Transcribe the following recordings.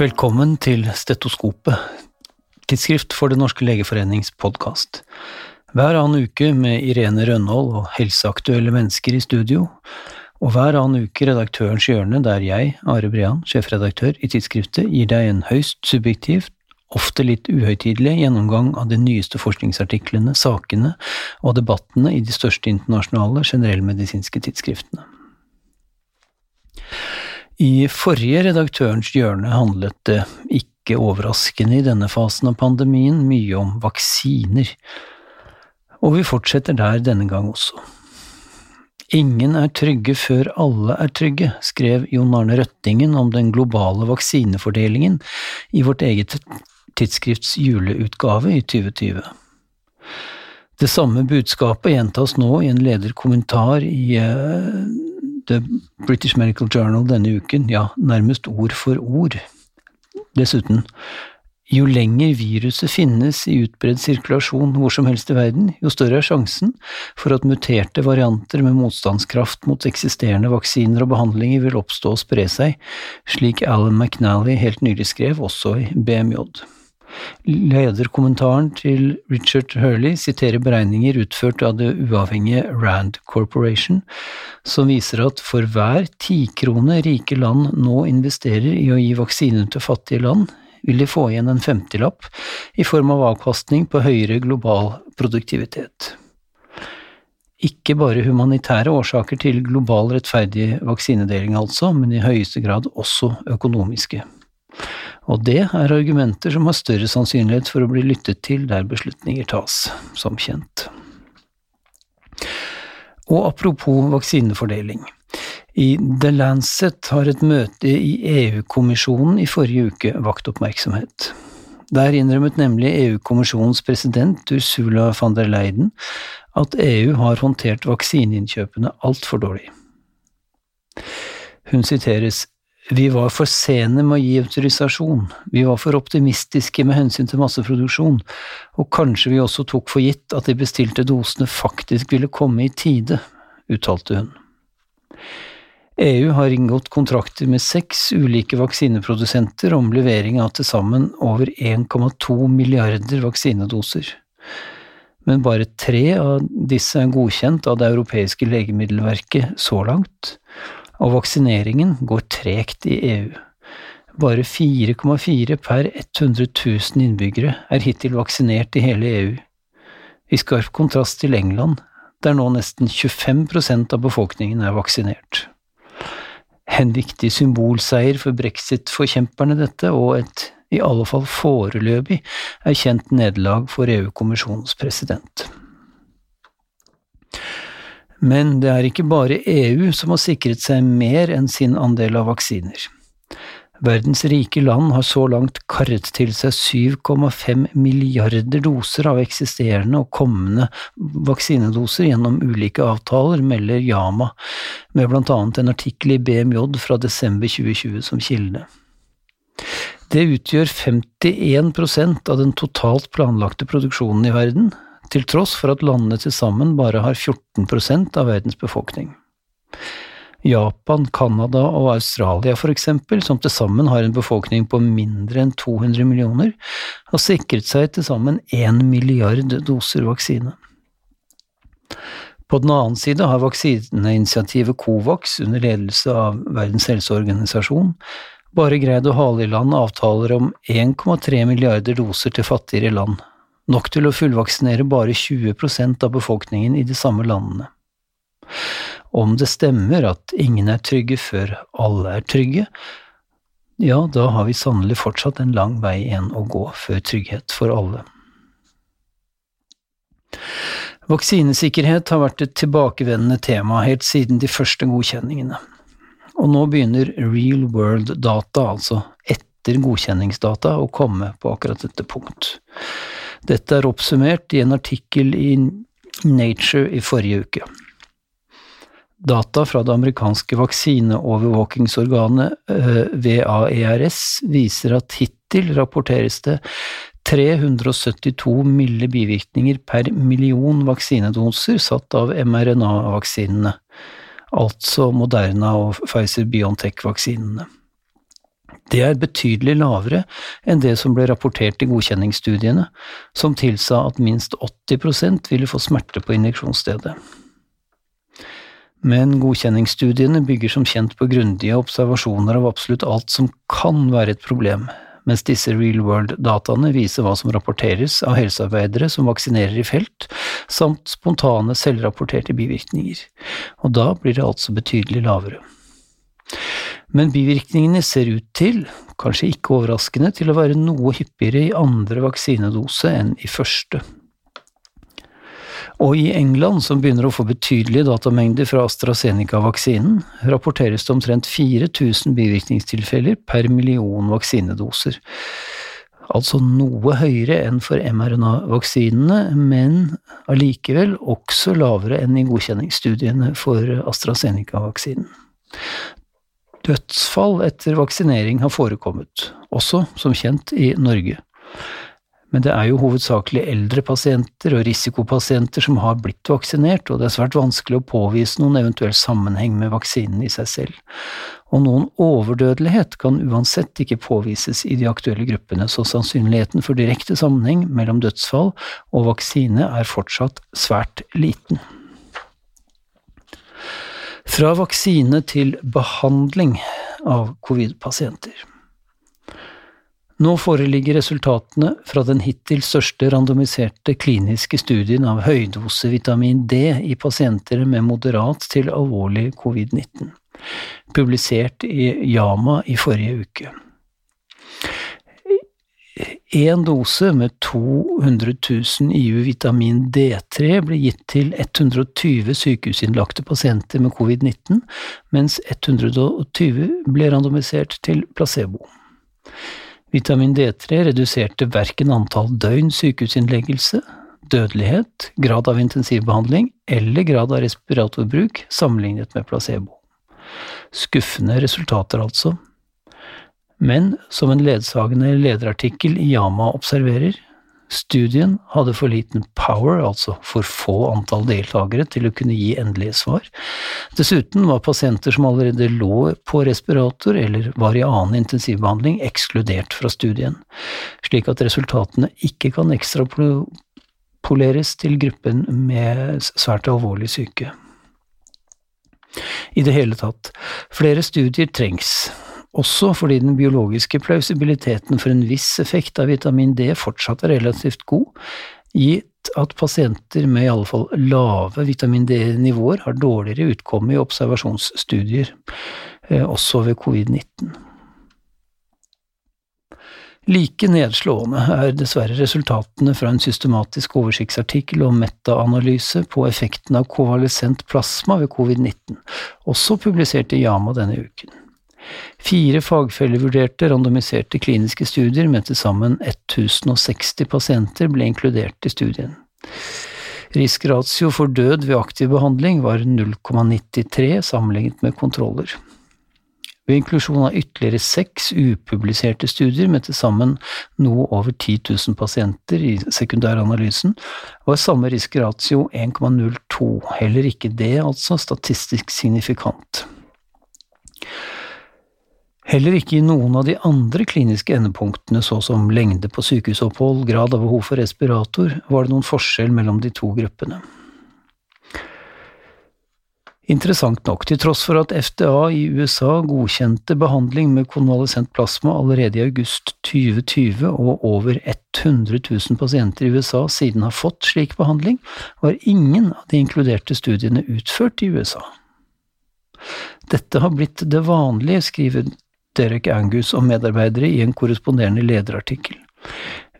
Velkommen til Stetoskopet, tidsskrift for Den norske legeforenings podkast. Hver annen uke med Irene Rønhold og helseaktuelle mennesker i studio, og hver annen uke Redaktørens hjørne, der jeg, Are Brean, sjefredaktør i tidsskriftet, gir deg en høyst subjektivt, ofte litt uhøytidelig gjennomgang av de nyeste forskningsartiklene, sakene og debattene i de største internasjonale generellmedisinske tidsskriftene. I forrige Redaktørens hjørne handlet det, ikke overraskende i denne fasen av pandemien, mye om vaksiner, og vi fortsetter der denne gang også. Ingen er trygge før alle er trygge, skrev Jon Arne Røttingen om den globale vaksinefordelingen i vårt eget tidsskrifts juleutgave i 2020. Det samme budskapet gjentas nå i en lederkommentar i uh, The British Medical Journal denne uken, ja, nærmest ord for ord. Dessuten, jo lenger viruset finnes i utbredt sirkulasjon hvor som helst i verden, jo større er sjansen for at muterte varianter med motstandskraft mot eksisterende vaksiner og behandlinger vil oppstå og spre seg, slik Alan McNally helt nylig skrev, også i BMJ. Lederkommentaren til Richard Hurley siterer beregninger utført av det uavhengige Rand Corporation, som viser at for hver tikrone rike land nå investerer i å gi vaksiner til fattige land, vil de få igjen en femtilapp i form av avkastning på høyere global produktivitet. Ikke bare humanitære årsaker til global rettferdig vaksinedeling, altså, men i høyeste grad også økonomiske. Og det er argumenter som har større sannsynlighet for å bli lyttet til der beslutninger tas, som kjent. Og apropos vaksinefordeling. I The Lancet har et møte i EU-kommisjonen i forrige uke vakt oppmerksomhet. Der innrømmet nemlig EU-kommisjonens president Ursula von der Leiden at EU har håndtert vaksineinnkjøpene altfor dårlig. Hun siteres vi var for sene med å gi autorisasjon, vi var for optimistiske med hensyn til masseproduksjon, og kanskje vi også tok for gitt at de bestilte dosene faktisk ville komme i tide, uttalte hun. EU har inngått kontrakter med seks ulike vaksineprodusenter om levering av til sammen over 1,2 milliarder vaksinedoser. Men bare tre av disse er godkjent av det europeiske legemiddelverket så langt, og vaksineringen går tregt i EU. Bare 4,4 per 100 000 innbyggere er hittil vaksinert i hele EU. I skarp kontrast til England, der nå nesten 25% av befolkningen er vaksinert. En viktig symbolseier for brexit-forkjemperne dette, og et i alle fall foreløpig erkjent nederlag for EU-kommisjonens president. Men det er ikke bare EU som har sikret seg mer enn sin andel av vaksiner. Verdens rike land har så langt karret til seg 7,5 milliarder doser av eksisterende og kommende vaksinedoser gjennom ulike avtaler, melder Yama, med blant annet en artikkel i BMJ fra desember 2020 som kilde. Det utgjør 51% av den totalt planlagte produksjonen i verden, til tross for at landene til sammen bare har 14 av verdens befolkning. Japan, Canada og Australia for eksempel, som til sammen har en befolkning på mindre enn 200 millioner, har sikret seg til sammen 1 milliard doser vaksine. På den annen side har vaksineinitiativet Covax, under ledelse av Verdens helseorganisasjon, bare greid å hale i land avtaler om 1,3 milliarder doser til fattigere land, nok til å fullvaksinere bare 20% av befolkningen i de samme landene. Om det stemmer at ingen er trygge før alle er trygge, ja, da har vi sannelig fortsatt en lang vei igjen å gå før trygghet for alle. Vaksinesikkerhet har vært et tilbakevendende tema helt siden de første godkjenningene, og nå begynner real world data, altså etter godkjenningsdata, å komme på akkurat dette punkt. Dette er oppsummert i en artikkel i Nature i forrige uke. Data fra det amerikanske vaksineovervåkingsorganet eh, VAERS viser at hittil rapporteres det 372 milde bivirkninger per million vaksinedoser satt av mRNA-vaksinene, altså Moderna og Pfizer-Biontech-vaksinene. Det er betydelig lavere enn det som ble rapportert i godkjenningsstudiene, som tilsa at minst 80% ville få smerte på injeksjonsstedet. Men godkjenningsstudiene bygger som kjent på grundige observasjoner av absolutt alt som kan være et problem, mens disse real world-dataene viser hva som rapporteres av helsearbeidere som vaksinerer i felt, samt spontane selvrapporterte bivirkninger, og da blir det altså betydelig lavere. Men bivirkningene ser ut til, kanskje ikke overraskende, til å være noe hyppigere i andre vaksinedose enn i første. Og i England, som begynner å få betydelige datamengder fra AstraZeneca-vaksinen, rapporteres det omtrent 4000 bivirkningstilfeller per million vaksinedoser. Altså noe høyere enn for mRNA-vaksinene, men allikevel også lavere enn i godkjenningsstudiene for AstraZeneca-vaksinen. Dødsfall etter vaksinering har forekommet, også som kjent i Norge. Men det er jo hovedsakelig eldre pasienter og risikopasienter som har blitt vaksinert, og det er svært vanskelig å påvise noen eventuell sammenheng med vaksinen i seg selv. Og noen overdødelighet kan uansett ikke påvises i de aktuelle gruppene, så sannsynligheten for direkte sammenheng mellom dødsfall og vaksine er fortsatt svært liten. Fra vaksine til behandling av covid-pasienter. Nå foreligger resultatene fra den hittil største randomiserte kliniske studien av høydose vitamin D i pasienter med moderat til alvorlig covid-19, publisert i Yama i forrige uke. Én dose med 200 000 IU vitamin D3 ble gitt til 120 sykehusinnlagte pasienter med covid-19, mens 120 ble randomisert til placebo. Vitamin D3 reduserte verken antall døgn sykehusinnleggelse, dødelighet, grad av intensivbehandling eller grad av respiratorbruk sammenlignet med placebo. Skuffende resultater, altså. Men som en ledsagende lederartikkel i Yama observerer, Studien hadde for liten power, altså for få antall deltakere, til å kunne gi endelige svar. Dessuten var pasienter som allerede lå på respirator eller var i annen intensivbehandling, ekskludert fra studien, slik at resultatene ikke kan ekstrapoleres til gruppen med svært alvorlig syke. I det hele tatt, flere studier trengs også fordi den biologiske plausibiliteten for en viss effekt av vitamin D fortsatt er relativt god, gitt at pasienter med i alle fall lave vitamin D-nivåer har dårligere utkomme i observasjonsstudier, eh, også ved covid-19. Like nedslående er dessverre resultatene fra en systematisk oversiktsartikkel og metaanalyse på effekten av kovalesent plasma ved covid-19, også publisert i Yama denne uken. Fire fagfellevurderte randomiserte kliniske studier med til sammen 1060 pasienter ble inkludert i studien. Riskratio for død ved aktiv behandling var 0,93 sammenlignet med kontroller. Ved inklusjon av ytterligere seks upubliserte studier med til sammen noe over 10 000 pasienter i sekundæranalysen, var samme riskratio 1,02, heller ikke det altså statistisk signifikant. Heller ikke i noen av de andre kliniske endepunktene, så som lengde på sykehusopphold, grad av behov for respirator, var det noen forskjell mellom de to gruppene. Interessant nok, til tross for at FDA i USA godkjente behandling med konvalesent plasma allerede i august 2020, og over 100 000 pasienter i USA siden har fått slik behandling, var ingen av de inkluderte studiene utført i USA. Dette har blitt det vanlige, skriver Derek Angus og medarbeidere i en korresponderende lederartikkel.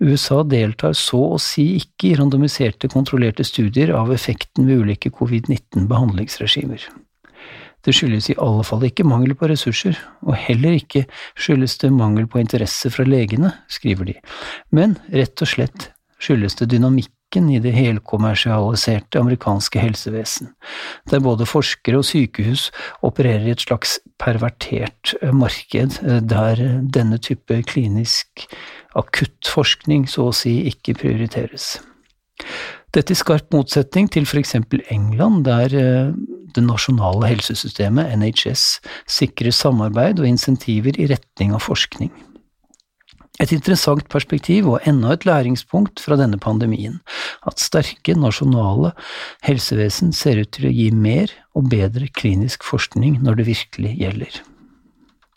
USA deltar så å si ikke i randomiserte, kontrollerte studier av effekten ved ulike covid-19-behandlingsregimer. Det skyldes i alle fall ikke mangel på ressurser, og heller ikke skyldes det mangel på interesse fra legene, skriver de, men rett og slett skyldes det dynamikk dynamikken i det helkommersialiserte amerikanske helsevesen, der både forskere og sykehus opererer i et slags pervertert eh, marked, eh, der denne type klinisk akuttforskning så å si ikke prioriteres. Dette i skarp motsetning til for eksempel England, der eh, det nasjonale helsesystemet, NHS, sikrer samarbeid og insentiver i retning av forskning. Et interessant perspektiv og enda et læringspunkt fra denne pandemien, at sterke nasjonale helsevesen ser ut til å gi mer og bedre klinisk forskning når det virkelig gjelder.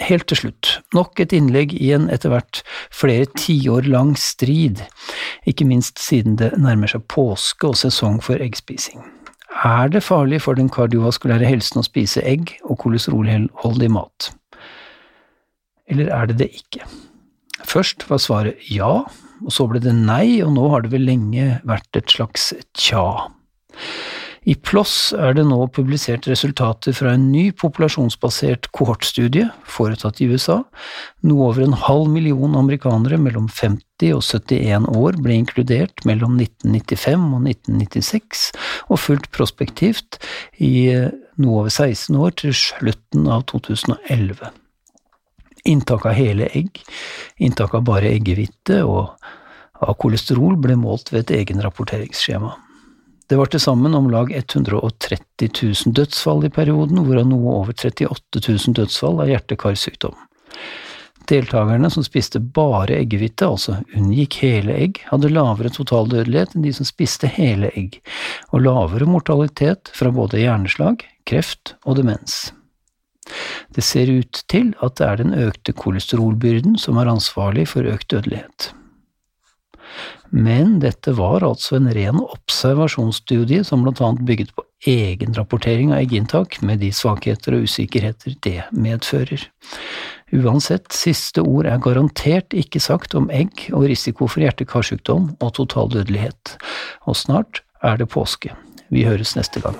Helt til slutt, nok et innlegg i en etter hvert flere tiår lang strid, ikke minst siden det nærmer seg påske og sesong for eggspising. Er det farlig for den kardiovaskulære helsen å spise egg og kolesterolholdig mat? Eller er det det ikke? Først var svaret ja, og så ble det nei, og nå har det vel lenge vært et slags tja. I PLOS er det nå publisert resultater fra en ny populasjonsbasert kohortstudie foretatt i USA. Noe over en halv million amerikanere mellom 50 og 71 år ble inkludert mellom 1995 og 1996, og fulgt prospektivt i noe over 16 år til slutten av 2011. Inntak av hele egg, inntak av bare eggehvite og av kolesterol ble målt ved et egenrapporteringsskjema. Det var til sammen om lag 130 000 dødsfall i perioden, hvorav noe over 38 000 dødsfall av hjerte-karsykdom. Deltakerne som spiste bare eggehvite, altså unngikk hele egg, hadde lavere total dødelighet enn de som spiste hele egg, og lavere mortalitet fra både hjerneslag, kreft og demens. Det ser ut til at det er den økte kolesterolbyrden som er ansvarlig for økt dødelighet. Men dette var altså en ren observasjonsstudie som blant annet bygget på egenrapportering av egginntak, med de svakheter og usikkerheter det medfører. Uansett, siste ord er garantert ikke sagt om egg og risiko for hjerte-karsykdom og totaldødelighet. Og snart er det påske. Vi høres neste gang.